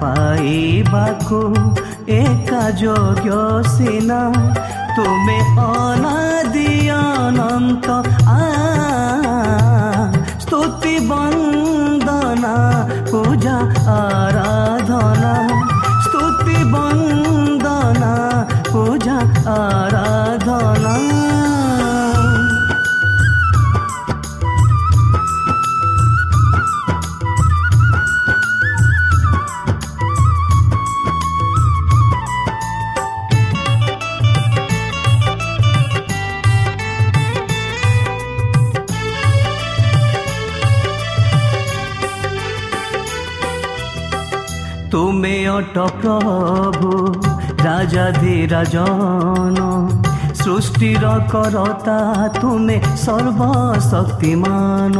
ପାଇବାକୁ ଏକା ଯୋଗ୍ୟ ସିନା ତୁମେ ଅନାଦି ଅନନ୍ତ ଆ ସ୍ତୁତି ବନ୍ଦନା ପୂଜା ଆରାଧନା ସ୍ତୁତି ବନ୍ଦନା ପୂଜା ଆରାଧନା ତୁମେ ଅଟ ପ୍ରଭୁ ରାଜାଧିରାଜନ ସୃଷ୍ଟିର କରତା ତୁମେ ସର୍ବଶକ୍ତିମାନ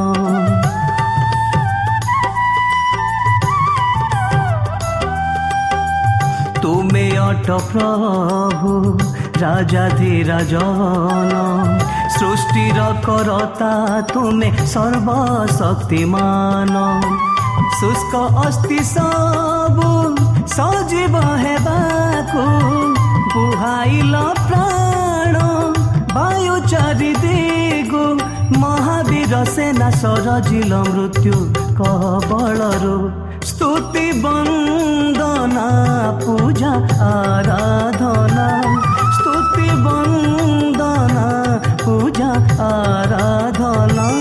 ତୁମେ ଅଟ ପ୍ରଭୁ ରାଜାଧିରାଜନ ସୃଷ୍ଟିର କରତା ତୁମେ ସର୍ବଶକ୍ତିମାନ ଶୁଷ୍କ ଅସ୍ତି ସବୁ ସଜୀବ ହେବାକୁ ବୁହାଇଲ ପ୍ରାଣ ବାୟୁ ଚାରି ଦିଗୁ ମହାବୀର ସେନା ସରଜିଲ ମୃତ୍ୟୁ କବଳରୁ ସ୍ତୁତି ବନ୍ଦନା ପୂଜା ଆରାଧନା ସ୍ତୁତି ବନ୍ଦନା ପୂଜା ଆରାଧନା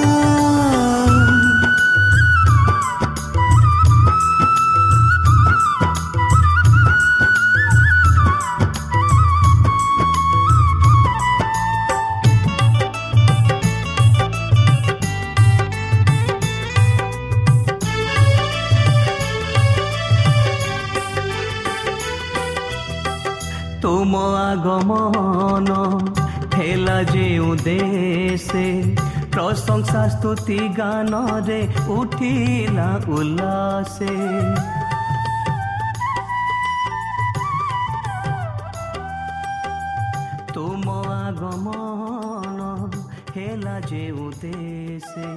ଦେଶେ ପ୍ରଶଂସା ସ୍ତୁତି ଗାନରେ ଉଠିଲା ଉଲ୍ଲାସେ ତୁମ ଆଗମନ ହେଲା ଯେଉଁ ଦେଶେ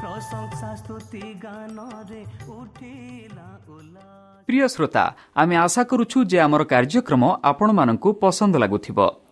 ପ୍ରଶଂସା ସ୍ତୁତି ଗାନରେ ଉଠିଲା ଉଲ୍ଲାସ ପ୍ରିୟ ଶ୍ରୋତା ଆମେ ଆଶା କରୁଛୁ ଯେ ଆମର କାର୍ଯ୍ୟକ୍ରମ ଆପଣମାନଙ୍କୁ ପସନ୍ଦ ଲାଗୁଥିବ।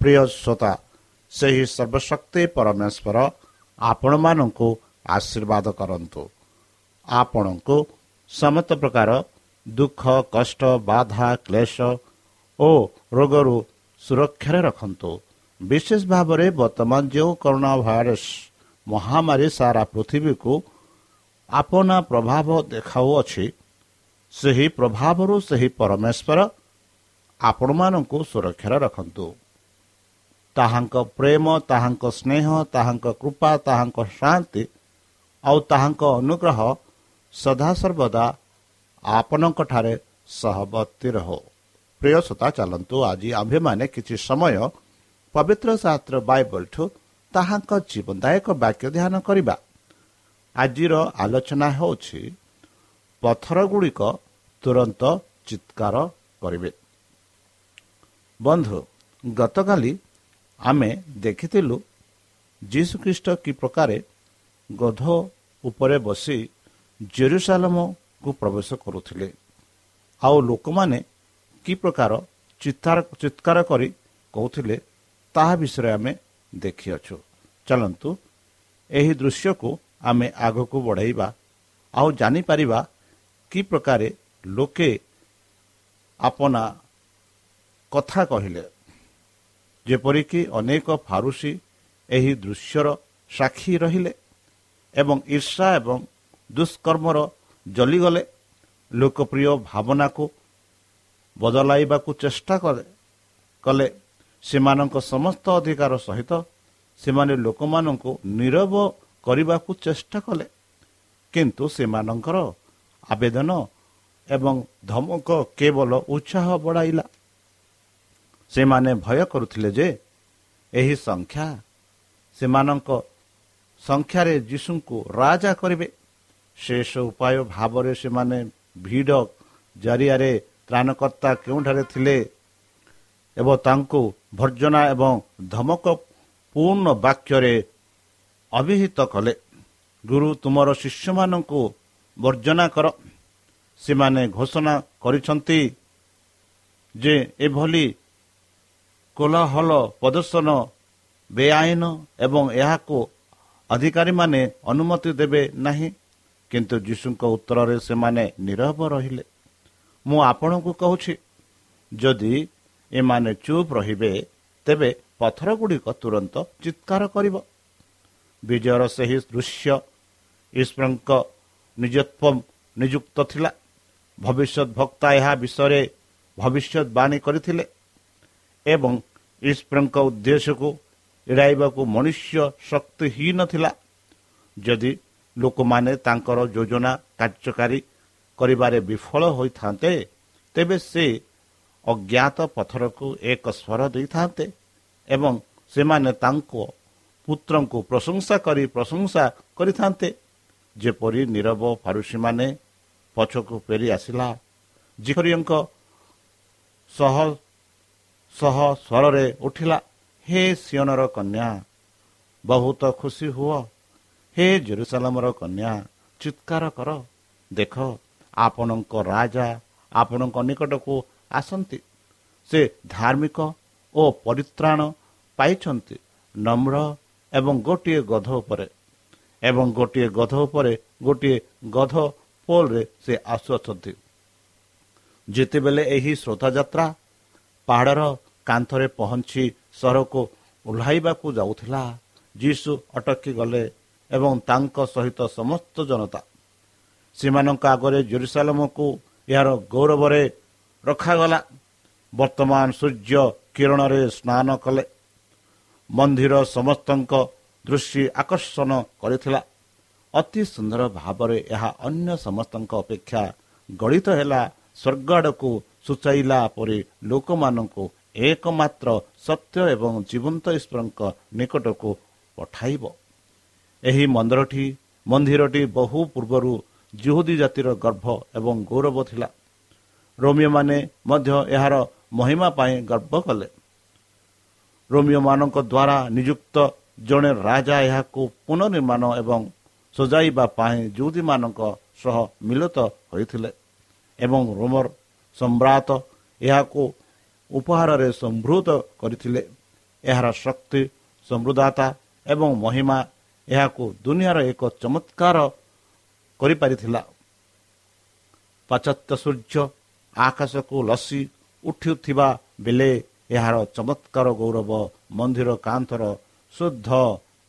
ପ୍ରିୟ ଶ୍ରୋତା ସେହି ସର୍ବଶକ୍ତି ପରମେଶ୍ୱର ଆପଣମାନଙ୍କୁ ଆଶୀର୍ବାଦ କରନ୍ତୁ ଆପଣଙ୍କୁ ସମସ୍ତ ପ୍ରକାର ଦୁଃଖ କଷ୍ଟ ବାଧା କ୍ଲେଶ ଓ ରୋଗରୁ ସୁରକ୍ଷାରେ ରଖନ୍ତୁ। ବିଶେଷ ଭାବରେ ବର୍ତ୍ତମାନ ଯେଉଁ କରୋନା ଭାଇରସ୍ ମହାମାରୀ ସାରା ପୃଥିବୀକୁ ଆପଣା ପ୍ରଭାବ ଦେଖାଉଅଛି ସେହି ପ୍ରଭାବରୁ ସେହି ପରମେଶ୍ୱର ଆପଣମାନଙ୍କୁ ସୁରକ୍ଷାରେ ରଖନ୍ତୁ। ତାହାଙ୍କ ପ୍ରେମ ତାହାଙ୍କ ସ୍ନେହ ତାହାଙ୍କ କୃପା ତାହାଙ୍କ ଶାନ୍ତି ଆଉ ତାହାଙ୍କ ଅନୁଗ୍ରହ ସଦାସର୍ବଦା ଆପଣଙ୍କଠାରେ ସହବର୍ତ୍ତୀ ରହୁ। ପ୍ରିୟସତା ଚାଲନ୍ତୁ ଆଜି ଆମ୍ଭେମାନେ କିଛି ସମୟ ପବିତ୍ର ଶାସ୍ତ୍ର ବାଇବଲଠୁ ତାହାଙ୍କ ଜୀବନଦାୟକ ବାକ୍ୟ ଧ୍ୟାନ କରିବା। ଆଜିର ଆଲୋଚନା ହେଉଛି ପଥର ଗୁଡ଼ିକ ତୁରନ୍ତ ଚିତ୍କାର କରିବେ। ବନ୍ଧୁ ଗତକାଲି ଆମେ ଦେଖିଥିଲୁ ଯୀଶୁଖ୍ରୀଷ୍ଟ କି ପ୍ରକାରେ ଗଧ ଉପରେ ବସି ଜେରୁସାଲମକୁ ପ୍ରବେଶ କରୁଥିଲେ। ଆଉ ଲୋକମାନେ କି ପ୍ରକାର ଚିତ୍କାର କରି କହୁଥିଲେ ତାହା ବିଷୟରେ ଆମେ ଦେଖିଅଛୁ। ଚାଲନ୍ତୁ ଏହି ଦୃଶ୍ୟକୁ ଆମେ ଆଗକୁ ବଢ଼ାଇବା ଆଉ ଜାଣିପାରିବା କି ପ୍ରକାରେ ଲୋକେ ଆପଣା କଥା କହିଲେ। ଯେପରିକି ଅନେକ ଫାରୁସି ଏହି ଦୃଶ୍ୟର ସାକ୍ଷୀ ରହିଲେ ଏବଂ ଈର୍ଷା ଏବଂ ଦୁଷ୍କର୍ମର ଜଲିଗଲେ ଲୋକପ୍ରିୟ ଭାବନାକୁ ବଦଳାଇବାକୁ ଚେଷ୍ଟା କଲେ କଲେ ସେମାନଙ୍କ ସମସ୍ତ ଅଧିକାର ସହିତ ସେମାନେ ଲୋକମାନଙ୍କୁ ନିରବ କରିବାକୁ ଚେଷ୍ଟା କଲେ। କିନ୍ତୁ ସେମାନଙ୍କର ଆବେଦନ ଏବଂ ଧମକ କେବଳ ଉତ୍ସାହ ବଢ଼ାଇଲା। ସେମାନେ ଭୟ କରୁଥିଲେ ଯେ ଏହି ସଂଖ୍ୟା ସେମାନଙ୍କ ସଂଖ୍ୟାରେ ଯୀଶୁଙ୍କୁ ରାଜା କରିବେ। ଶେଷ ଉପାୟ ଭାବରେ ସେମାନେ ଭିଡ଼ ଜରିଆରେ ତ୍ରାଣକର୍ତ୍ତା କେଉଁଠାରେ ଥିଲେ ଏବଂ ତାଙ୍କୁ ଭର୍ଜନା ଏବଂ ଧମକ ପୂର୍ଣ୍ଣ ବାକ୍ୟରେ ଅଭିହିତ କଲେ। ଗୁରୁ ତୁମର ଶିଷ୍ୟମାନଙ୍କୁ ବର୍ଜନା କର। ସେମାନେ ଘୋଷଣା କରିଛନ୍ତି ଯେ ଏଭଳି କୋଲାହଲ ପ୍ରଦର୍ଶନ ବେଆଇନ ଏବଂ ଏହାକୁ ଅଧିକାରୀମାନେ ଅନୁମତି ଦେବେ ନାହିଁ। କିନ୍ତୁ ଯୀଶୁଙ୍କ ଉତ୍ତରରେ ସେମାନେ ନିରବ ରହିଲେ। ମୁଁ ଆପଣଙ୍କୁ କହୁଛି ଯଦି ଏମାନେ ଚୁପ୍ ରହିବେ ତେବେ ପଥର ଗୁଡ଼ିକ ତୁରନ୍ତ ଚିତ୍କାର କରିବ। ବିଜୟର ସେହି ଦୃଶ୍ୟ ଈଶ୍ୱରଙ୍କ ନିଜତ୍ୱ ନିଯୁକ୍ତ ଥିଲା। ଭବିଷ୍ୟତ ଭକ୍ତା ଏହା ବିଷୟରେ ଭବିଷ୍ୟତବାଣୀ କରିଥିଲେ। ଏବଂ ଈଶ୍ୱରଙ୍କ ଉଦ୍ଦେଶ୍ୟକୁ ଏଡ଼ାଇବାକୁ ମନୁଷ୍ୟ ଶକ୍ତିହୀନ ଥିଲା। ଯଦି ଲୋକମାନେ ତାଙ୍କର ଯୋଜନା କାର୍ଯ୍ୟକାରୀ କରିବାରେ ବିଫଳ ହୋଇଥାନ୍ତେ ତେବେ ସେ ଅଜ୍ଞାତ ପଥରକୁ ଏକ ସ୍ୱର ଦେଇଥାନ୍ତେ ଏବଂ ସେମାନେ ତାଙ୍କ ପୁତ୍ରଙ୍କୁ ପ୍ରଶଂସା କରି ପ୍ରଶଂସା କରିଥାନ୍ତେ। ଯେପରି ନିରବ ଫାରୁସିମାନେ ପଛକୁ ଫେରି ଆସିଲା ଜିଖରିଙ୍କ ସହ ସହ ସ୍ୱରରେ ଉଠିଲା ହେ ସିଅନର କନ୍ୟା ବହୁତ ଖୁସି ହୁଅ। ହେ ଜେରୁସାଲାମର କନ୍ୟା ଚିତ୍କାର କର। ଦେଖ ଆପଣଙ୍କ ରାଜା ଆପଣଙ୍କ ନିକଟକୁ ଆସନ୍ତି। ସେ ଧାର୍ମିକ ଓ ପରିତ୍ରାଣ ପାଇଛନ୍ତି ନମ୍ର ଏବଂ ଗୋଟିଏ ଗଧ ଉପରେ। ଏବଂ ଗୋଟିଏ ଗଧ ଉପରେ ଗୋଟିଏ ଗଧ ପୋଲରେ ସେ ଆସୁଅଛନ୍ତି। ଯେତେବେଳେ ଏହି ଶ୍ରୋତାଯାତ୍ରା ପାହାଡ଼ର କାନ୍ଥରେ ପହଞ୍ଚି ସହରକୁ ଓହ୍ଲାଇବାକୁ ଯାଉଥିଲା। ଯୀଶୁ ଅଟକି ଗଲେ ଏବଂ ତାଙ୍କ ସହିତ ସମସ୍ତ ଜନତା। ସେମାନଙ୍କ ଆଗରେ ଜେରୁସାଲମକୁ ଏହାର ଗୌରବରେ ରଖାଗଲା। ବର୍ତ୍ତମାନ ସୂର୍ଯ୍ୟ କିରଣରେ ସ୍ନାନ କଲେ। ମନ୍ଦିର ସମସ୍ତଙ୍କ ଦୃଷ୍ଟି ଆକର୍ଷଣ କରିଥିଲା। ଅତି ସୁନ୍ଦର ଭାବରେ ଏହା ଅନ୍ୟ ସମସ୍ତଙ୍କ ଅପେକ୍ଷା ଗଣିତ ହେଲା। ସ୍ୱର୍ଗ ଆଡ଼କୁ ସୂଚାଇଲା ପରି ଲୋକମାନଙ୍କୁ ଏକମାତ୍ର ସତ୍ୟ ଏବଂ ଜୀବନ୍ତ ଈଶ୍ୱରଙ୍କ ନିକଟକୁ ପଠାଇବ ଏହି ମନ୍ଦିରଟି ମନ୍ଦିରଟି ବହୁ ପୂର୍ବରୁ ଜୁହୁଦୀ ଜାତିର ଗର୍ଭ ଏବଂ ଗୌରବ ଥିଲା। ରୋମିଓମାନେ ମଧ୍ୟ ଏହାର ମହିମା ପାଇଁ ଗର୍ବ କଲେ। ରୋମିଓମାନଙ୍କ ଦ୍ୱାରା ନିଯୁକ୍ତ ଜଣେ ରାଜା ଏହାକୁ ପୁନଃନିର୍ମାଣ ଏବଂ ସଜାଇବା ପାଇଁ ଯୁଦୀମାନଙ୍କ ସହ ମିଳିତ ହୋଇଥିଲେ ଏବଂ ରୋମର ସମ୍ରାଟ ଏହାକୁ ଉପହାରରେ ସମୃଦ୍ଧ କରିଥିଲେ ଏହାର ଶକ୍ତି ସମୃଦ୍ଧତା ଏବଂ ମହିମା ଏହାକୁ ଦୁନିଆର ଏକ ଚମତ୍କାର କରିପାରିଥିଲା ପାଶ୍ଚାତ୍ୟ ସୂର୍ଯ୍ୟ ଆକାଶକୁ ଲସି ଉଠୁଥିବା ବେଳେ ଏହାର ଚମତ୍କାର ଗୌରବ ମନ୍ଦିର କାନ୍ଥର ଶୁଦ୍ଧ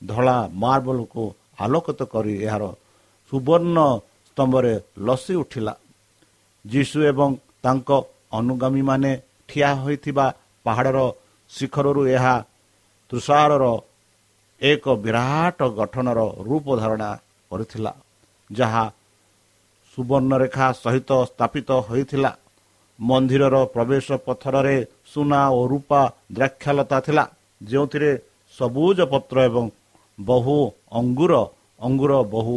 ଧଳା ମାର୍ବଲକୁ ଆଲୋକିତ କରି ଏହାର ସୁବର୍ଣ୍ଣ ସ୍ତମ୍ଭରେ ଲସି ଉଠିଲା ଯୀଶୁ ଏବଂ ତାଙ୍କ ଅନୁଗାମୀମାନେ ଠିଆ ହୋଇଥିବା ପାହାଡ଼ର ଶିଖରରୁ ଏହା ତୁଷାରର ଏକ ବିରାଟ ଗଠନର ରୂପ ଧାରଣା କରିଥିଲା ଯାହା ସୁବର୍ଣ୍ଣରେଖା ସହିତ ସ୍ଥାପିତ ହୋଇଥିଲା। ମନ୍ଦିରର ପ୍ରବେଶ ପଥରରେ ସୁନା ଓ ରୂପା ଦ୍ରାକ୍ଷାଲତା ଥିଲା ଯେଉଁଥିରେ ସବୁଜ ପତ୍ର ଏବଂ ବହୁ ଅଙ୍ଗୁର ଅଙ୍ଗୁର ବହୁ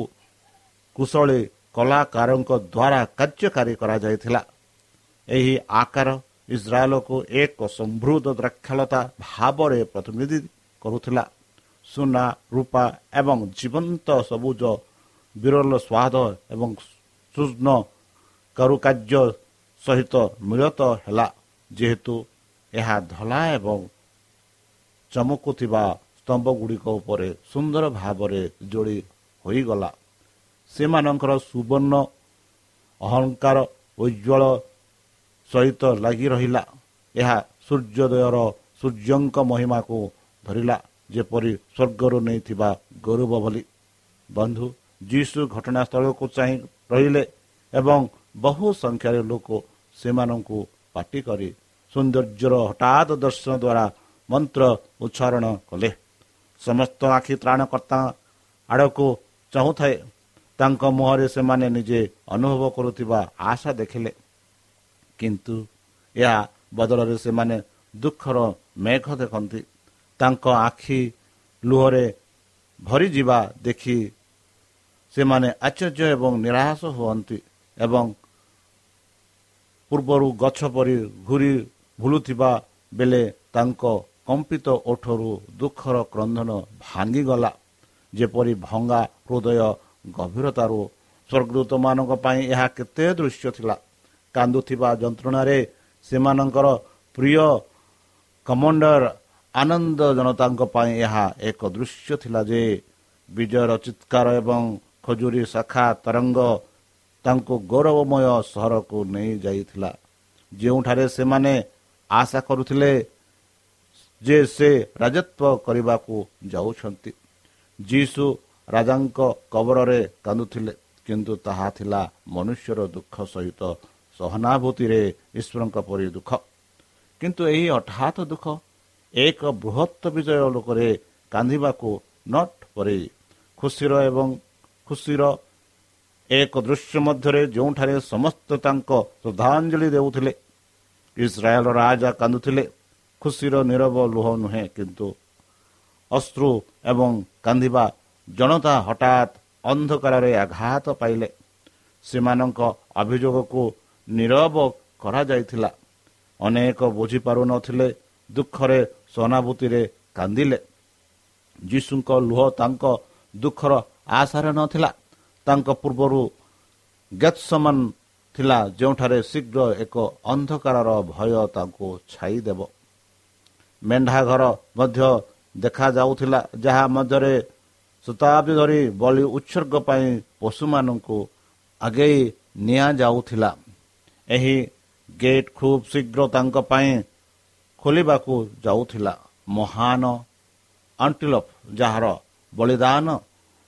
କୁଶଳୀ କଳାକାରଙ୍କ ଦ୍ୱାରା କାର୍ଯ୍ୟକାରୀ କରାଯାଇଥିଲା। ଏହି ଆକାର ଇସ୍ରାଏଲକୁ ଏକ ସମୃଦ୍ଧ ଦ୍ରାକ୍ଷାଲତା ଭାବରେ ପ୍ରତିନିଧି କରୁଥିଲା। ସୁନା ରୂପା ଏବଂ ଜୀବନ୍ତ ସବୁଜ ବିରଳ ସ୍ୱାଦ ଏବଂ ସୂକ୍ଷ୍ମ କାରୁକାର୍ଯ୍ୟ ସହିତ ମିଳିତ ହେଲା। ଯେହେତୁ ଏହା ଧଳା ଏବଂ ଚମକୁଥିବା ସ୍ତମ୍ଭ ଗୁଡ଼ିକ ଉପରେ ସୁନ୍ଦର ଭାବରେ ଯୋଡ଼ି ହୋଇଗଲା। ସେମାନଙ୍କର ସୁବର୍ଣ୍ଣ ଅହଙ୍କାର ଉଜ୍ଜଳ ସହିତ ଲାଗି ରହିଲା। ଏହା ସୂର୍ଯ୍ୟୋଦୟର ସୂର୍ଯ୍ୟଙ୍କ ମହିମାକୁ ଧରିଲା ଯେପରି ସ୍ୱର୍ଗରୁ ନେଇଥିବା ଗୌରବ ଭଳି। ବନ୍ଧୁ ଯୀଶୁ ଘଟଣାସ୍ଥଳକୁ ଚାହିଁ ରହିଲେ ଏବଂ ବହୁ ସଂଖ୍ୟାରେ ଲୋକ ସେମାନଙ୍କୁ ପାଟି କରି ସୌନ୍ଦର୍ଯ୍ୟର ହଠାତ୍ ଦର୍ଶନ ଦ୍ୱାରା ମନ୍ତ୍ର ଉଚ୍ଚାରଣ କଲେ। ସମସ୍ତ ଆଖି ତ୍ରାଣକର୍ତ୍ତା ଆଡ଼କୁ ଚାହୁଁଥାଏ। ତାଙ୍କ ମୁହଁରେ ସେମାନେ ନିଜେ ଅନୁଭବ କରୁଥିବା ଆଶା ଦେଖିଲେ। କିନ୍ତୁ ଏହା ବଦଳରେ ସେମାନେ ଦୁଃଖର ମେଘ ଦେଖନ୍ତି। ତାଙ୍କ ଆଖି ଲୁହରେ ଭରିଯିବା ଦେଖି ସେମାନେ ଆଶ୍ଚର୍ଯ୍ୟ ଏବଂ ନିରାଶ ହୁଅନ୍ତି ଏବଂ ପୂର୍ବରୁ ଗଛ ପରି ଘୁରି ଭୁଲୁଥିବା ବେଳେ ତାଙ୍କ କମ୍ପିତ ଓଠରୁ ଦୁଃଖର କ୍ରନ୍ଧନ ଭାଙ୍ଗିଗଲା। ଯେପରି ଭଙ୍ଗା ହୃଦୟ ଗଭୀରତାରୁ ସ୍ୱର୍ଗଦୂତମାନଙ୍କ ପାଇଁ ଏହା କେତେ ଦୃଶ୍ୟ ଥିଲା। କାନ୍ଦୁଥିବା ଯନ୍ତ୍ରଣାରେ ସେମାନଙ୍କର ପ୍ରିୟ କମାଣ୍ଡର ଆନନ୍ଦ ଜନତାଙ୍କ ପାଇଁ ଏହା ଏକ ଦୃଶ୍ୟ ଥିଲା ଯେ ବିଜୟର ଚିତ୍କାର ଏବଂ ଖଜୁରୀ ଶାଖା ତରଙ୍ଗ ତାଙ୍କୁ ଗୌରବମୟ ସହରକୁ ନେଇଯାଇଥିଲା ଯେଉଁଠାରେ ସେମାନେ ଆଶା କରୁଥିଲେ ଯେ ସେ ରାଜତ୍ୱ କରିବାକୁ ଯାଉଛନ୍ତି। ଯୀଶୁ ରାଜାଙ୍କ କବରରେ କାନ୍ଦୁଥିଲେ କିନ୍ତୁ ତାହା ଥିଲା ମନୁଷ୍ୟର ଦୁଃଖ ସହିତ ସହାନୁଭୂତିରେ ଈଶ୍ୱରଙ୍କ ପରି ଦୁଃଖ। କିନ୍ତୁ ଏହି ହଠାତ୍ ଦୁଃଖ ଏକ ବୃହତ୍ତ ବିଜୟ ଲୋକରେ କାନ୍ଦିବାକୁ ନଟ୍ ପରି। ଖୁସିର ଏବଂ ଖୁସିର ଏକ ଦୃଶ୍ୟ ମଧ୍ୟରେ ଯେଉଁଠାରେ ସମସ୍ତେ ତାଙ୍କ ଶ୍ରଦ୍ଧାଞ୍ଜଳି ଦେଉଥିଲେ ଇସ୍ରାଏଲ ରାଜା କାନ୍ଦୁଥିଲେ ଖୁସିର ନିରବ ଲୁହ ନୁହେଁ କିନ୍ତୁ ଅଶ୍ରୁ ଏବଂ କାନ୍ଦିବା ଜନତା ହଠାତ୍ ଅନ୍ଧକାରରେ ଆଘାତ ପାଇଲେ। ସେମାନଙ୍କ ଅଭିଯୋଗକୁ ନିରବ କରାଯାଇଥିଲା। ଅନେକ ବୁଝିପାରୁନଥିଲେ ଦୁଃଖରେ ସହାନୁଭୂତିରେ କାନ୍ଦିଲେ। ଯୀଶୁଙ୍କ ଲୁହ ତାଙ୍କ ଦୁଃଖର ଆଶାରେ ନଥିଲା। ତାଙ୍କ ପୂର୍ବରୁ ଗେତ୍ସମାନ ଥିଲା ଯେଉଁଠାରେ ଶୀଘ୍ର ଏକ ଅନ୍ଧକାରର ଭୟ ତାଙ୍କୁ ଛାଇଦେବ। ମେଣ୍ଢା ଘର ମଧ୍ୟ ଦେଖାଯାଉଥିଲା ଯାହା ମଧ୍ୟରେ ଶତାବ୍ଦୀ ଧରି ବଳି ଉତ୍ସର୍ଗ ପାଇଁ ପଶୁମାନଙ୍କୁ ଆଗେଇ ନିଆଯାଉଥିଲା। ଏହି ଗେଟ୍ ଖୁବ୍ ଶୀଘ୍ର ତାଙ୍କ ପାଇଁ ଖୋଲିବାକୁ ଯାଉଥିଲା ମହାନ ଆଣ୍ଟିଲପ୍ ଯାହାର ବଳିଦାନ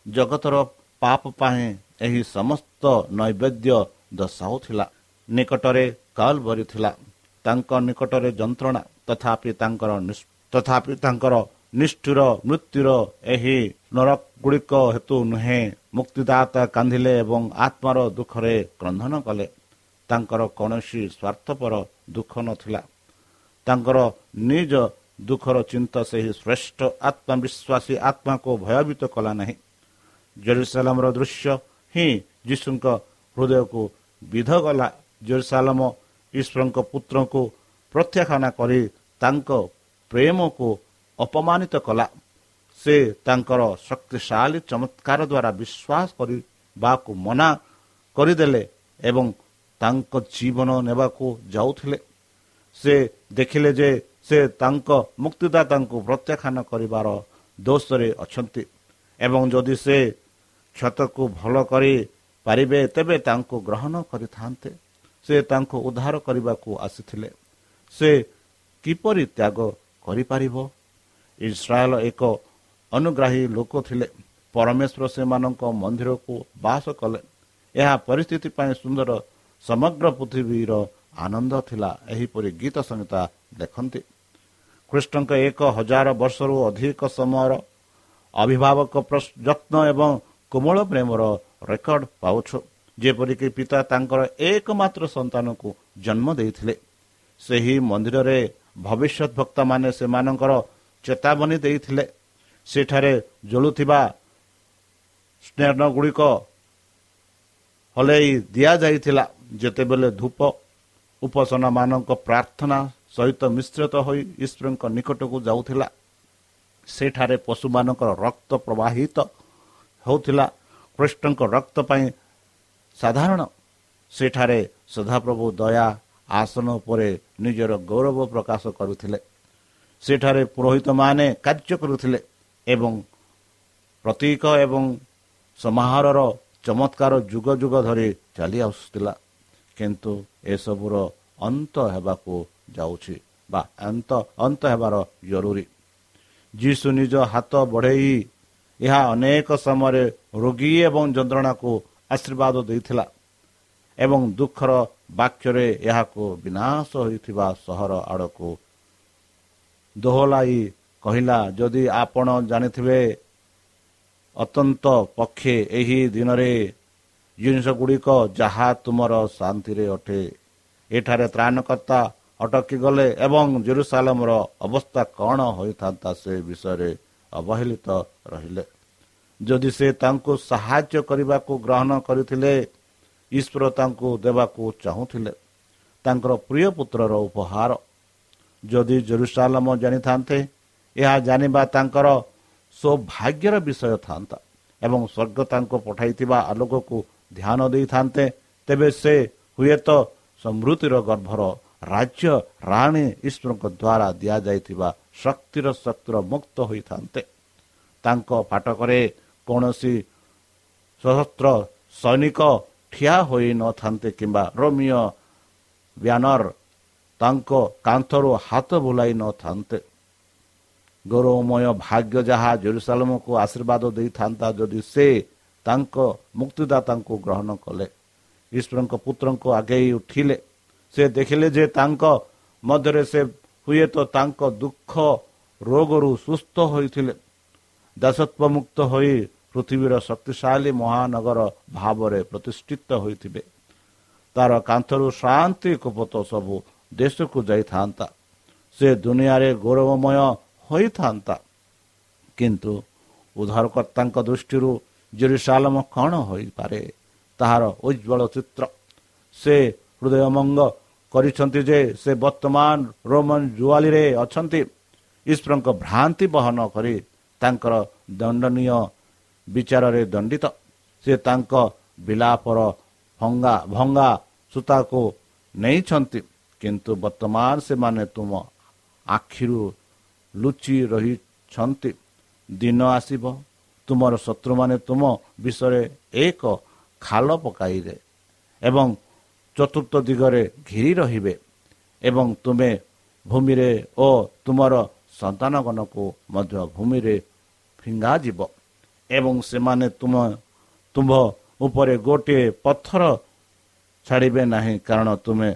ଜଗତର ପାପ ପାଇଁ ଏହି ସମସ୍ତ ନୈବେଦ୍ୟ ଦର୍ଶାଉଥିଲା। ନିକଟରେ କାଲ ଭରିଥିଲା ତାଙ୍କ ନିକଟରେ ଯନ୍ତ୍ରଣା ତଥାପି ତାଙ୍କର ତଥାପି ତାଙ୍କର ନିଷ୍ଠୁର ମୃତ୍ୟୁର ଏହି ନରକଗୁଡ଼ିକ ହେତୁ ନୁହେଁ ମୁକ୍ତିଦାତା କାନ୍ଦିଲେ ଏବଂ ଆତ୍ମାର ଦୁଃଖରେ କ୍ରନ୍ଧନ କଲେ। ତାଙ୍କର କୌଣସି ସ୍ୱାର୍ଥପର ଦୁଃଖ ନଥିଲା। ତାଙ୍କର ନିଜ ଦୁଃଖର ଚିନ୍ତା ସେହି ଶ୍ରେଷ୍ଠ ଆତ୍ମବିଶ୍ୱାସୀ ଆତ୍ମାକୁ ଭୟଭୀତ କଲା ନାହିଁ। ଜେରୁସାଲାମର ଦୃଶ୍ୟ ହିଁ ଯୀଶୁଙ୍କ ହୃଦୟକୁ ବିଧ ଗଲା ଜେରୁସାଲାମ ଈଶ୍ୱରଙ୍କ ପୁତ୍ରଙ୍କୁ ପ୍ରତ୍ୟାଖ୍ୟାନ କରି ତାଙ୍କ ପ୍ରେମକୁ ଅପମାନିତ କଲା। ସେ ତାଙ୍କର ଶକ୍ତିଶାଳୀ ଚମତ୍କାର ଦ୍ୱାରା ବିଶ୍ୱାସ କରିବାକୁ ମନା କରିଦେଲେ ଏବଂ ତାଙ୍କ ଜୀବନ ନେବାକୁ ଯାଉଥିଲେ। ସେ ଦେଖିଲେ ଯେ ସେ ତାଙ୍କ ମୁକ୍ତିଦାତାଙ୍କୁ ପ୍ରତ୍ୟାଖ୍ୟାନ କରିବାର ଦୋଷରେ ଅଛନ୍ତି ଏବଂ ଯଦି ସେ କ୍ଷତକୁ ଭଲ କରିପାରିବେ ତେବେ ତାଙ୍କୁ ଗ୍ରହଣ କରିଥାନ୍ତେ। ସେ ତାଙ୍କୁ ଉଦ୍ଧାର କରିବାକୁ ଆସିଥିଲେ। ସେ କିପରି ତ୍ୟାଗ କରିପାରିବ? ଇସ୍ରାଏଲ ଏକ ଅନୁଗ୍ରାହୀ ଲୋକ ଥିଲେ। ପରମେଶ୍ୱର ସେମାନଙ୍କ ମନ୍ଦିରକୁ ବାସ କଲେ। ଏହା ପରିସ୍ଥିତି ପାଇଁ ସୁନ୍ଦର ସମଗ୍ର ପୃଥିବୀର ଆନନ୍ଦ ଥିଲା। ଏହିପରି ଗୀତ ସଂହିତା ଦେଖନ୍ତି କୃଷ୍ଣଙ୍କ ଏକ ହଜାର ବର୍ଷରୁ ଅଧିକ ସମୟର ଅଭିଭାବକ ଯତ୍ନ ଏବଂ କୋମଳ ପ୍ରେମର ରେକର୍ଡ ପାଉଛୁ। ଯେପରିକି ପିତା ତାଙ୍କର ଏକମାତ୍ର ସନ୍ତାନକୁ ଜନ୍ମ ଦେଇଥିଲେ। ସେହି ମନ୍ଦିରରେ ଭବିଷ୍ୟତ ଭକ୍ତମାନେ ସେମାନଙ୍କର ଚେତାବନୀ ଦେଇଥିଲେ। ସେଠାରେ ଜଳୁଥିବା ସ୍ନେହ ଗୁଡ଼ିକ ହଲେଇ ଦିଆଯାଇଥିଲା ଯେତେବେଳେ ଧୂପ ଉପାସନା ମାନଙ୍କ ପ୍ରାର୍ଥନା ସହିତ ମିଶ୍ରିତ ହୋଇ ଈଶ୍ୱରଙ୍କ ନିକଟକୁ ଯାଉଥିଲା ସେଠାରେ ପଶୁମାନଙ୍କର ରକ୍ତ ପ୍ରବାହିତ ହେଉଥିଲା। କୃଷ୍ଣଙ୍କ ରକ୍ତ ପାଇଁ ସାଧାରଣ। ସେଠାରେ ସଦାପ୍ରଭୁ ଦୟା ଆସନ ଉପରେ ନିଜର ଗୌରବ ପ୍ରକାଶ କରୁଥିଲେ। ସେଠାରେ ପୁରୋହିତମାନେ କାର୍ଯ୍ୟ କରୁଥିଲେ ଏବଂ ପ୍ରତୀକ ଏବଂ ସମାହାରର ଚମତ୍କାର ଯୁଗ ଯୁଗ ଧରି ଚାଲି ଆସୁଥିଲା। କିନ୍ତୁ ଏସବୁର ଅନ୍ତ ହେବାକୁ ଯାଉଛି ବା ଅନ୍ତ ଅନ୍ତ ହେବାର ଜରୁରୀ। ଯୀଶୁ ନିଜ ହାତ ବଢ଼େଇ ଏହା ଅନେକ ସମୟରେ ରୋଗୀ ଏବଂ ଯନ୍ତ୍ରଣାକୁ ଆଶୀର୍ବାଦ ଦେଇଥିଲା ଏବଂ ଦୁଃଖର ବାକ୍ୟରେ ଏହାକୁ ବିନାଶ ହୋଇଥିବା ସହର ଆଡ଼କୁ ଦୋହଲାଇ କହିଲା ଯଦି ଆପଣ ଜାଣିଥିବେ ଅତ୍ୟନ୍ତ ପକ୍ଷେ ଏହି ଦିନରେ ଜିନିଷ ଗୁଡ଼ିକ ଯାହା ତୁମର ଶାନ୍ତିରେ ଅଟେ। ଏଠାରେ ତ୍ରାଣକର୍ତ୍ତା ଅଟକି ଗଲେ ଏବଂ ଜେରୁସାଲମର ଅବସ୍ଥା କ'ଣ ହୋଇଥାନ୍ତା ସେ ବିଷୟରେ ଅବହେଳିତ ରହିଲେ। ଯଦି ସେ ତାଙ୍କୁ ସାହାଯ୍ୟ କରିବାକୁ ଗ୍ରହଣ କରିଥିଲେ ଈଶ୍ୱର ତାଙ୍କୁ ଦେବାକୁ ଚାହୁଁଥିଲେ। ତାଙ୍କର ପ୍ରିୟ ପୁତ୍ରର ଉପହାର। ଯଦି ଜେରୁସାଲମ ଜାଣିଥାନ୍ତେ ଏହା ଜାଣିବା ତାଙ୍କର ସୌଭାଗ୍ୟର ବିଷୟ ଥାନ୍ତା ଏବଂ ସ୍ୱର୍ଗ ତାଙ୍କୁ ପଠାଇଥିବା ଆଲୋକକୁ ଧ୍ୟାନ ଦେଇଥାନ୍ତେ ତେବେ ସେ ହୁଏତ ସମୃଦ୍ଧିର ଗର୍ଭର ରାଜ୍ୟ ରାଣୀ ଈଶ୍ୱରଙ୍କ ଦ୍ୱାରା ଦିଆଯାଇଥିବା ଶକ୍ତିର ଶକ୍ତିର ମୁକ୍ତ ହୋଇଥାନ୍ତେ ତାଙ୍କ ଫାଟକରେ କୌଣସି ସଶସ୍ତ୍ର ସୈନିକ ଠିଆ ହୋଇନଥାନ୍ତେ କିମ୍ବା ରୋମିଓ ବ୍ୟାନର ତାଙ୍କ କାନ୍ଥରୁ ହାତ ବୁଲାଇ ନଥାନ୍ତେ ଗୌରବମୟ ଭାଗ୍ୟ ଯାହା ଜେରୁସାଲମକୁ ଆଶୀର୍ବାଦ ଦେଇଥାନ୍ତା ଯଦି ସେ ତାଙ୍କ ମୁକ୍ତିଦାତାଙ୍କୁ ଗ୍ରହଣ କଲେ ଈଶ୍ୱରଙ୍କ ପୁତ୍ରଙ୍କୁ ଆଗେଇ ଉଠିଲେ ସେ ଦେଖିଲେ ଯେ ତାଙ୍କ ମଧ୍ୟରେ ସେ ହୁଏତ ତାଙ୍କ ଦୁଃଖ ରୋଗରୁ ସୁସ୍ଥ ହୋଇଥିଲେ ଦାସତ୍ୱ ମୁକ୍ତ ହୋଇ ପୃଥିବୀର ଶକ୍ତିଶାଳୀ ମହାନଗର ଭାବରେ ପ୍ରତିଷ୍ଠିତ ହୋଇଥିବେ ତାର କାନ୍ଥରୁ ଶାନ୍ତି କୁପତ ସବୁ ଦେଶକୁ ଯାଇଥାନ୍ତା ସେ ଦୁନିଆରେ ଗୌରବମୟ ହୋଇଥାନ୍ତା। କିନ୍ତୁ ଉଦ୍ଧାରକର୍ତ୍ତାଙ୍କ ଦୃଷ୍ଟିରୁ ଜେରୁସାଲମ କ'ଣ ହୋଇପାରେ? ତାହାର ଉଜ୍ଜଳ ଚିତ୍ର। ସେ ହୃଦୟମଙ୍ଗ କରିଛନ୍ତି ଯେ ସେ ବର୍ତ୍ତମାନ ରୋମନ ଜୁଆଲିରେ ଅଛନ୍ତି। ଈଶ୍ୱରଙ୍କ ଭ୍ରାନ୍ତି ବହନ କରି ତାଙ୍କର ଦଣ୍ଡନୀୟ ବିଚାରରେ ଦଣ୍ଡିତ। ସେ ତାଙ୍କ ବିଲାପର ଭଙ୍ଗା ଭଙ୍ଗା ସୂତାକୁ ନେଇଛନ୍ତି। କିନ୍ତୁ ବର୍ତ୍ତମାନ ସେମାନେ ତୁମ ଆଖିରୁ ଲୁଚି ରହିଛନ୍ତି। ଦିନ ଆସିବ ତୁମର ଶତ୍ରୁମାନେ ତୁମ ବିଷୟରେ ଏକ ଖାଲ ପକାଇଲେ ଏବଂ ଚତୁର୍ଥ ଦିଗରେ ଘିରି ରହିବେ ଏବଂ ତୁମେ ଭୂମିରେ ଓ ତୁମର ସନ୍ତାନଗଣକୁ ମଧ୍ୟ ଭୂମିରେ ଫିଙ୍ଗାଯିବ ଏବଂ ସେମାନେ ତୁମ ତୁମ୍ଭ ଉପରେ ଗୋଟିଏ ପଥର ଛାଡ଼ିବେ ନାହିଁ କାରଣ ତୁମେ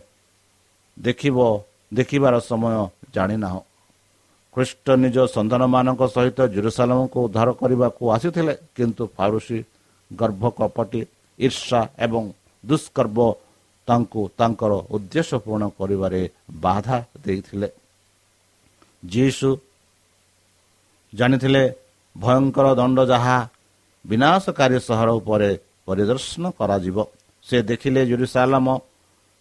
ଦେଖିବ ଦେଖିବାର ସମୟ ଜାଣିନାହୁଁ। ଖ୍ରୀଷ୍ଟ ନିଜ ସନ୍ତାନମାନଙ୍କ ସହିତ ଜେରୁସାଲାମକୁ ଉଦ୍ଧାର କରିବାକୁ ଆସିଥିଲେ କିନ୍ତୁ ଫାରୁସି ଗର୍ଭ କପଟି ଈର୍ଷା ଏବଂ ଦୁଷ୍କର୍ବ ତାଙ୍କୁ ତାଙ୍କର ଉଦ୍ଦେଶ୍ୟ ପୂରଣ କରିବାରେ ବାଧା ଦେଇଥିଲେ। ଯୀଶୁ ଜାଣିଥିଲେ ଭୟଙ୍କର ଦଣ୍ଡ ଯାହା ବିନାଶକାରୀ ସହର ଉପରେ ପରିଦର୍ଶନ କରାଯିବ। ସେ ଦେଖିଲେ ଜୁରୁସାଲାମ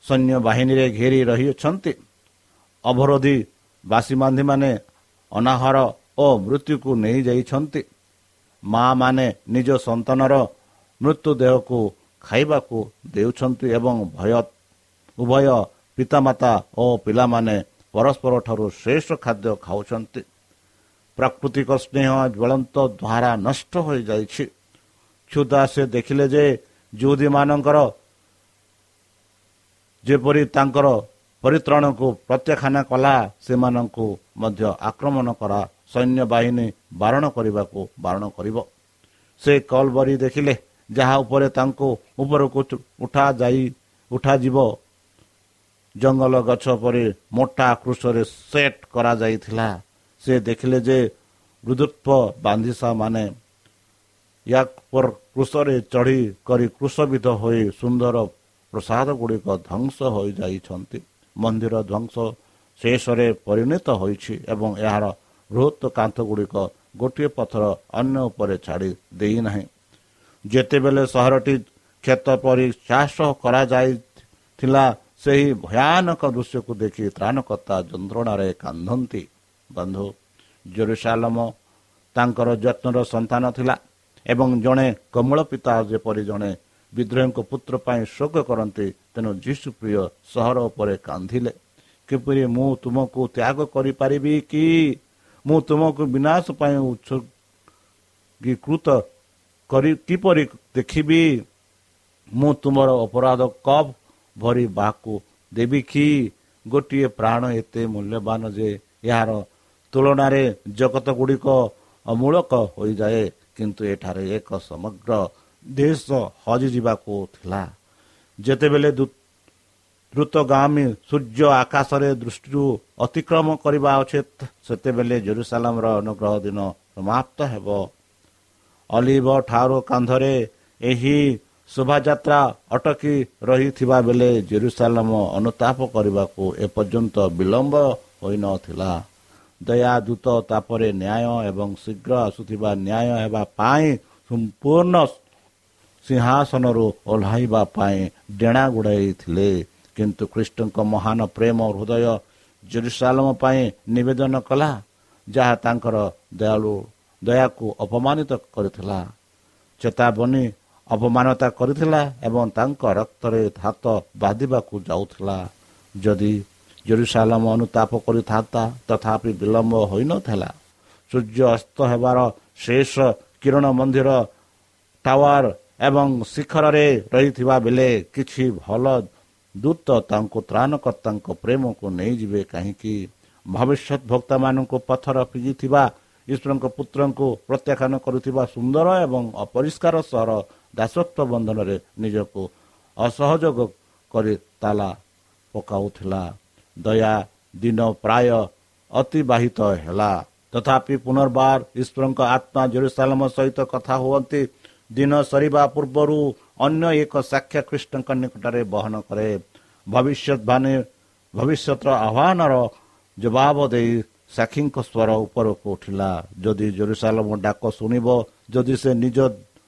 ସୈନ୍ୟ ବାହିନୀରେ ଘେରି ରହିଅଛନ୍ତି। ଅବରୋଧୀ ବାସିବାନ୍ଧୀମାନେ ଅନାହାର ଓ ମୃତ୍ୟୁକୁ ନେଇଯାଇଛନ୍ତି। ମା ମାନେ ନିଜ ସନ୍ତାନର ମୃତ୍ୟୁଦେହକୁ ଖାଇବାକୁ ଦେଉଛନ୍ତି ଏବଂ ଭୟ ଉଭୟ ପିତାମାତା ଓ ପିଲାମାନେ ପରସ୍ପର ଠାରୁ ଶ୍ରେଷ୍ଠ ଖାଦ୍ୟ ଖାଉଛନ୍ତି। ପ୍ରାକୃତିକ ସ୍ନେହ ଜ୍ୱଳନ୍ତ ଦ୍ୱାରା ନଷ୍ଟ ହୋଇଯାଇଛି। କ୍ଷୁଦା ସେ ଦେଖିଲେ ଯେ ଯୁଦୀମାନଙ୍କର ଯେପରି ତାଙ୍କର ପରିତ୍ରାଣକୁ ପ୍ରତ୍ୟାଖ୍ୟାନ କଲା ସେମାନଙ୍କୁ ମଧ୍ୟ ଆକ୍ରମଣ କରା ସୈନ୍ୟବାହିନୀ ବାରଣ କରିବାକୁ ବାରଣ କରିବ। ସେ କଲବରି ଦେଖିଲେ ଯାହା ଉପରେ ତାଙ୍କୁ ଉପରକୁ ଉଠାଯାଇ ଉଠାଯିବ। ଜଙ୍ଗଲ ଗଛ ପରି ମୋଟା କୃଷରେ ସେଟ୍ କରାଯାଇଥିଲା। ସେ ଦେଖିଲେ ଯେ ବୃଦ୍ଧତ୍ୱ ବାନ୍ଧିସା ମାନେ କୃଷରେ ଚଢ଼ି କରି କୃଷବିଧ ହୋଇ ସୁନ୍ଦର ପ୍ରସାଦ ଗୁଡ଼ିକ ଧ୍ୱଂସ ହୋଇଯାଇଛନ୍ତି। ମନ୍ଦିର ଧ୍ୱଂସ ଶେଷରେ ପରିଣତ ହୋଇଛି ଏବଂ ଏହାର ବୃହତ କାନ୍ଥ ଗୁଡ଼ିକ ଗୋଟିଏ ପଥର ଅନ୍ୟ ଉପରେ ଛାଡ଼ି ଦେଇନାହିଁ। ଯେତେବେଳେ ସହରଟି କ୍ଷେତ ପରି ଚାଷ କରାଯାଇଥିଲା ସେହି ଭୟାନକ ଦୃଶ୍ୟକୁ ଦେଖି ତ୍ରାଣକର୍ତ୍ତା ଯନ୍ତ୍ରଣାରେ କାନ୍ଦନ୍ତି ବନ୍ଧୁ ଜେରୁସାଲମ ତାଙ୍କର ଯତ୍ନର ସନ୍ତାନ ଥିଲା ଏବଂ ଜଣେ କମଳ ପିତା ଯେପରି ଜଣେ ବିଦ୍ରୋହୀଙ୍କ ପୁତ୍ର ପାଇଁ ଶୋକ କରନ୍ତି ତେଣୁ ଯୀଶୁ ପ୍ରିୟ ସହର ଉପରେ କାନ୍ଦିଲେ। କିପରି ମୁଁ ତୁମକୁ ତ୍ୟାଗ କରିପାରିବି କି? ମୁଁ ତୁମକୁ ବିନାଶ ପାଇଁ ଉତ୍ସର୍ଗୀକୃତ କରି କିପରି ଦେଖିବି? ମୁଁ ତୁମର ଅପରାଧ କପ୍ ଭରି ବାହାକୁ ଦେବି କି? ଗୋଟିଏ ପ୍ରାଣ ଏତେ ମୂଲ୍ୟବାନ ଯେ ଏହାର ତୁଳନାରେ ଜଗତ ଗୁଡ଼ିକ ଅମୂଳକ ହୋଇଯାଏ କିନ୍ତୁ ଏଠାରେ ଏକ ସମଗ୍ର ଦେଶ ହଜିଯିବାକୁ ଥିଲା ଯେତେବେଳେ ଦ୍ରୁତଗାମୀ ସୂର୍ଯ୍ୟ ଆକାଶରେ ଦୃଷ୍ଟିରୁ ଅତିକ୍ରମ କରିବା ଉଚିତ ସେତେବେଳେ ଜେରୁସାଲାମର ଅନୁଗ୍ରହ ଦିନ ସମାପ୍ତ ହେବ ଅଲିଭ ଠାରୁ କାନ୍ଧରେ ଏହି ଶୋଭାଯାତ୍ରା ଅଟକି ରହିଥିବା ବେଳେ ଜେରୁସାଲାମ ଅନୁତାପ କରିବାକୁ ଏପର୍ଯ୍ୟନ୍ତ ବିଳମ୍ବ ହୋଇନଥିଲା ଦୟା ଦୂତ ତାପରେ ନ୍ୟାୟ ଏବଂ ଶୀଘ୍ର ଆସୁଥିବା ନ୍ୟାୟ ହେବା ପାଇଁ ସମ୍ପୂର୍ଣ୍ଣ ସିଂହାସନରୁ ଓହ୍ଲାଇବା ପାଇଁ ଡେଣା ଗୁଡ଼ାଇଥିଲେ କିନ୍ତୁ ଖ୍ରୀଷ୍ଟଙ୍କ ମହାନ ପ୍ରେମ ହୃଦୟ ଜେରୁସାଲମ ପାଇଁ ନିବେଦନ କଲା ଯାହା ତାଙ୍କର ଦୟାଳୁ ଦୟାକୁ ଅପମାନିତ କରିଥିଲା ଚେତାବନୀ ଅପମାନତା କରିଥିଲା ଏବଂ ତାଙ୍କ ରକ୍ତରେ ହାତ ବାନ୍ଧିବାକୁ ଯାଉଥିଲା। ଯଦି ଜେରୁସାଲମ ଅନୁତାପ କରିଥାନ୍ତା ତଥାପି ବିଳମ୍ବ ହୋଇନଥିଲା। ସୂର୍ଯ୍ୟ ଅସ୍ତ ହେବାର ଶେଷ କିରଣ ମନ୍ଦିର ଟାୱାର ଏବଂ ଶିଖରରେ ରହିଥିବା ବେଳେ କିଛି ଭଲ ଦୂତ ତାଙ୍କୁ ତ୍ରାଣକର୍ତ୍ତାଙ୍କ ପ୍ରେମକୁ ନେଇଯିବେ କାହିଁକି? ଭବିଷ୍ୟତ ଭକ୍ତମାନଙ୍କୁ ପଥର ପିଜିଥିବା ଈଶ୍ୱରଙ୍କ ପୁତ୍ରଙ୍କୁ ପ୍ରତ୍ୟାଖ୍ୟାନ କରୁଥିବା ସୁନ୍ଦର ଏବଂ ଅପରିଷ୍କାର ସହର ଦାସତ୍ୱ ବନ୍ଧନରେ ନିଜକୁ ଅସହଯୋଗ କରି ତାଲା ପକାଉଥିଲା। ଦୟା ଦିନ ପ୍ରାୟ ଅତିବାହିତ ହେଲା। ତଥାପି ପୁନର୍ବାର ଈଶ୍ୱରଙ୍କ ଆତ୍ମା ଜେରୁସାଲାମ ସହିତ କଥା ହୁଅନ୍ତି। ଦିନ ସରିବା ପୂର୍ବରୁ ଅନ୍ୟ ଏକ ସାକ୍ଷ୍ୟ ଖ୍ରୀଷ୍ଟଙ୍କ ନିକଟରେ ବହନ କରେ। ଭବିଷ୍ୟତବାଣୀ ଭବିଷ୍ୟତର ଆହ୍ୱାନର ଜବାବ ଦେଇ ସାକ୍ଷୀଙ୍କ ସ୍ୱର ଉପରକୁ ଉଠିଲା। ଯଦି ଜେରୁସାଲମ ଡାକ ଶୁଣିବ ଯଦି ସେ ନିଜ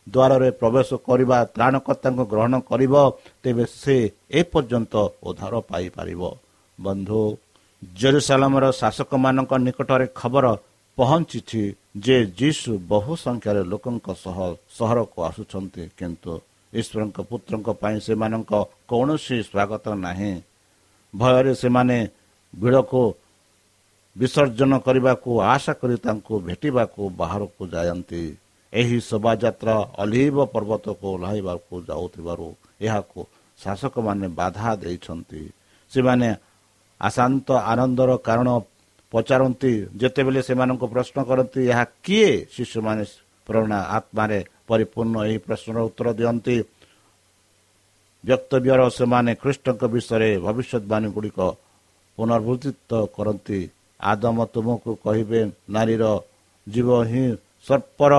ଦ୍ୱାରରେ ପ୍ରବେଶ କରିବା ତ୍ରାଣକର୍ତ୍ତାଙ୍କୁ ଗ୍ରହଣ କରିବ ତେବେ ସେ ଏପର୍ଯ୍ୟନ୍ତ ଉଦ୍ଧାର ପାଇପାରିବ। ବନ୍ଧୁ ଜେରୁସାଲମର ଶାସକମାନଙ୍କ ନିକଟରେ ଖବର ପହଞ୍ଚିଛି। ଯେ ଯୀଶୁ ବହୁ ସଂଖ୍ୟାରେ ଲୋକଙ୍କ ସହ ସହରକୁ ଆସୁଛନ୍ତି କିନ୍ତୁ ଈଶ୍ୱରଙ୍କ ପୁତ୍ରଙ୍କ ପାଇଁ ସେମାନଙ୍କ କୌଣସି ସ୍ୱାଗତ ନାହିଁ। ଭୟରେ ସେମାନେ ଭିଡ଼କୁ ବିସର୍ଜନ କରିବାକୁ ଆଶା କରି ତାଙ୍କୁ ଭେଟିବାକୁ ବାହାରକୁ ଯାଆନ୍ତି। ଏହି ଶୋଭାଯାତ୍ରା ଅଲିଭ ପର୍ବତକୁ ଓହ୍ଲାଇବାକୁ ଯାଉଥିବାରୁ ଏହାକୁ ଶାସକମାନେ ବାଧା ଦେଇଛନ୍ତି। ସେମାନେ ଆଶାନ୍ତ ଆନନ୍ଦର କାରଣ ପଚାରନ୍ତି ଯେତେବେଳେ ସେମାନଙ୍କୁ ପ୍ରଶ୍ନ କରନ୍ତି ଏହା କିଏ? ଶିଶୁମାନେ ପ୍ରେରଣା ଆତ୍ମାରେ ପରିପୂର୍ଣ୍ଣ ଏହି ପ୍ରଶ୍ନର ଉତ୍ତର ଦିଅନ୍ତି ବକ୍ତବ୍ୟର ସେମାନେ ଖ୍ରୀଷ୍ଟଙ୍କ ବିଷୟରେ ଭବିଷ୍ୟତବାଣୀ ଗୁଡ଼ିକ ପୁନର୍ଭୂତିତ କରନ୍ତି। ଆଦମ ତୁମକୁ କହିବେ ନାରୀର ଜୀବ ହିଁ ସର୍ପର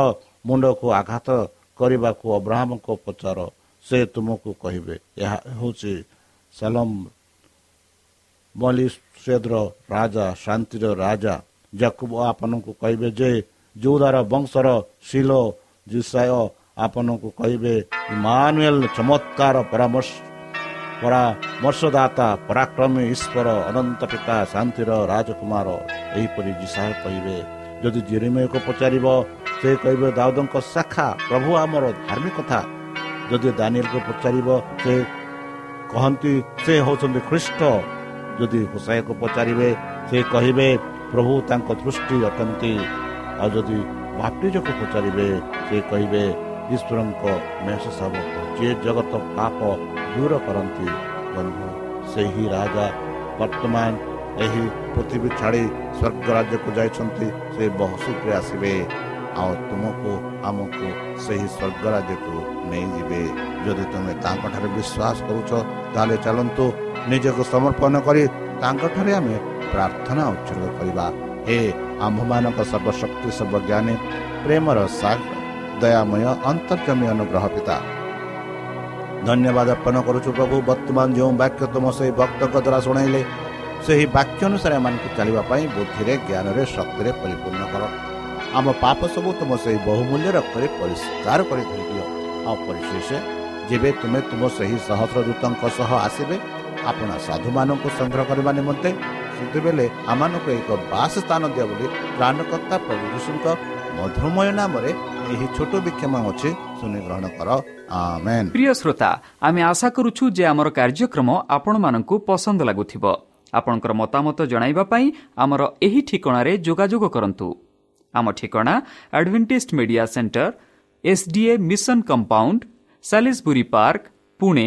ମୁଣ୍ଡକୁ ଆଘାତ କରିବାକୁ ଅବ୍ରାହ୍ମଙ୍କ ପଚାର। ସେ ତୁମକୁ କହିବେ ଏହା ହେଉଛି ସାଲମ ମଲିସ୍ୱେଦର ରାଜା ଶାନ୍ତିର ରାଜା ଜାକୁବ ଆପଣଙ୍କୁ କହିବେ ଯେ ଯୋଉଦାର ବଂଶର ଶିଲ ଜିସାୟ ଆପଣଙ୍କୁ କହିବେ ଇମାନୁଏଲ ଚମତ୍କାର ପରାମର୍ଶ ପରାମର୍ଶଦାତା ପରାକ୍ରମୀ ଈଶ୍ୱର ଅନନ୍ତ ପିତା ଶାନ୍ତିର ରାଜକୁମାର ଏହିପରି ଜିସାୟ କହିବେ। ଯଦି ଜିରିମୟକୁ ପଚାରିବ ସେ କହିବେ ଦାଉଦଙ୍କ ଶାଖା ପ୍ରଭୁ ଆମର ଧାର୍ମିକତା ଯଦି ଦାନିଏଲକୁ ପଚାରିବ ସେ କହନ୍ତି ସେ ହେଉଛନ୍ତି ଖ୍ରୀଷ୍ଟ ଯଦି ହୁସାଇକୁ ପଚାରିବେ ସେ କହିବେ ପ୍ରଭୁ ତାଙ୍କ ଦୃଷ୍ଟି ଅଟନ୍ତି। ଆଉ ଯଦି ବାପ୍ଟିଜକୁ ପଚାରିବେ ସେ କହିବେ ଈଶ୍ୱରଙ୍କ ମେଷ ଶାବକ ଯିଏ ଜଗତ ପାପ ଦୂର କରନ୍ତି ବନ୍ଧୁ ସେହି ରାଜା ବର୍ତ୍ତମାନ ଏହି ପୃଥିବୀ ଛାଡ଼ି ସ୍ୱର୍ଗ ରାଜ୍ୟକୁ ଯାଇଛନ୍ତି ସେ ବହୁ ଶୀଘ୍ର ଆସିବେ। ଆଉ ତୁମକୁ ଆମକୁ ସେହି ସ୍ୱର୍ଗ ରାଜ୍ୟକୁ ନେଇଯିବେ। ଯଦି ତୁମେ ତାଙ୍କଠାରେ ବିଶ୍ୱାସ କରୁଛ ତାହେଲେ ଚାଲନ୍ତୁ ନିଜକୁ ସମର୍ପଣ କରି ତାଙ୍କଠାରେ ଆମେ ପ୍ରାର୍ଥନା ଉତ୍ସର୍ଗ କରିବା। ହେ ଆମ୍ଭମାନଙ୍କ ସର୍ବଶକ୍ତି ସର୍ବଜ୍ଞାନୀ ପ୍ରେମର ସାଗର ଦୟାମୟ ଅନ୍ତର୍ଜମୀ ଅନୁଗ୍ରହ ପିତା। ଧନ୍ୟବାଦ ଅର୍ପଣ କରୁଛୁ ପ୍ରଭୁ ବର୍ତ୍ତମାନ ଯେଉଁ ବାକ୍ୟ ତୁମ ସେହି ଭକ୍ତଙ୍କ ଦ୍ୱାରା ଶୁଣାଇଲେ ସେହି ବାକ୍ୟ ଅନୁସାରେ ଏମାନଙ୍କୁ ଚାଲିବା ପାଇଁ ବୁଦ୍ଧିରେ ଜ୍ଞାନରେ ଶକ୍ତିରେ ପରିପୂର୍ଣ୍ଣ କର। ଆମ ପାପ ସବୁ ତୁମ ସେହି ବହୁମୂଲ୍ୟ ରକ୍ତରେ ପରିଷ୍କାର କରି ଧରିଦିଅ ଆଉ ପରିଶେଷ ଯେବେ ତୁମେ ତୁମ ସେହି ସହସ୍ର ଦୂତଙ୍କ ସହ ଆସିବେ ଆପଣ ସାଧୁମାନଙ୍କୁ ସଂଗ୍ରହ କରିବା ନିମନ୍ତେ ସେତେବେଳେ ଆମମାନଙ୍କୁ ଏକ ବାସ ସ୍ଥାନ ଦିଅ ବୋଲି ପ୍ରାଣକର୍ତ୍ତା ପ୍ରଭୁ ଯୀଶୁଙ୍କ ମଧୁମୟ ନାମରେ ଏହି ଛୋଟ ବିକ୍ଷମ ଅଛି ଶୁଣି ଗ୍ରହଣ କର। ପ୍ରିୟ ଶ୍ରୋତା ଆମେ ଆଶା କରୁଛୁ ଯେ ଆମର କାର୍ଯ୍ୟକ୍ରମ ଆପଣମାନଙ୍କୁ ପସନ୍ଦ ଲାଗୁଥିବ। ଆପଣଙ୍କର ମତାମତ ଜଣାଇବା ପାଇଁ ଆମର ଏହି ଠିକଣାରେ ଯୋଗାଯୋଗ କରନ୍ତୁ। ଆମ ଠିକଣା Adventist media centre SDA mission compound Salisbury Park Pune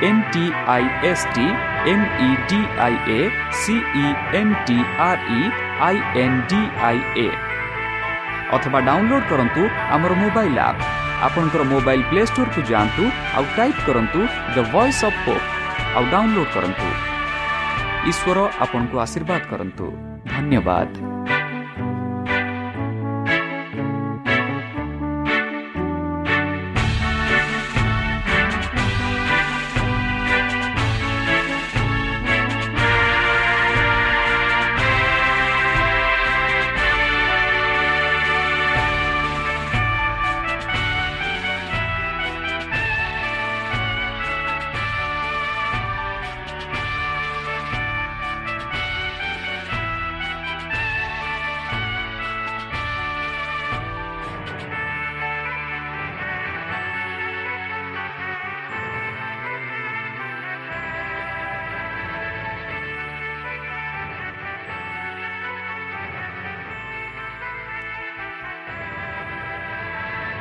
D I A C E N T R E I N D I A ଅଥବା ଡାଉନଲୋଡ୍ କରନ୍ତୁ ଆମର ମୋବାଇଲ୍ ଆପ୍ ଆପଣଙ୍କର ମୋବାଇଲ୍ ପ୍ଲେ ଷ୍ଟୋରକୁ ଯାଆନ୍ତୁ ଆଉ ଟାଇପ୍ କରନ୍ତୁ ଦ ଭଏସ୍ ଅଫ୍ ପୋପ୍ ଆଉ download କରନ୍ତୁ। ଈଶ୍ୱର ଆପଣଙ୍କୁ ଆଶୀର୍ବାଦ କରନ୍ତୁ। ଧନ୍ୟବାଦ।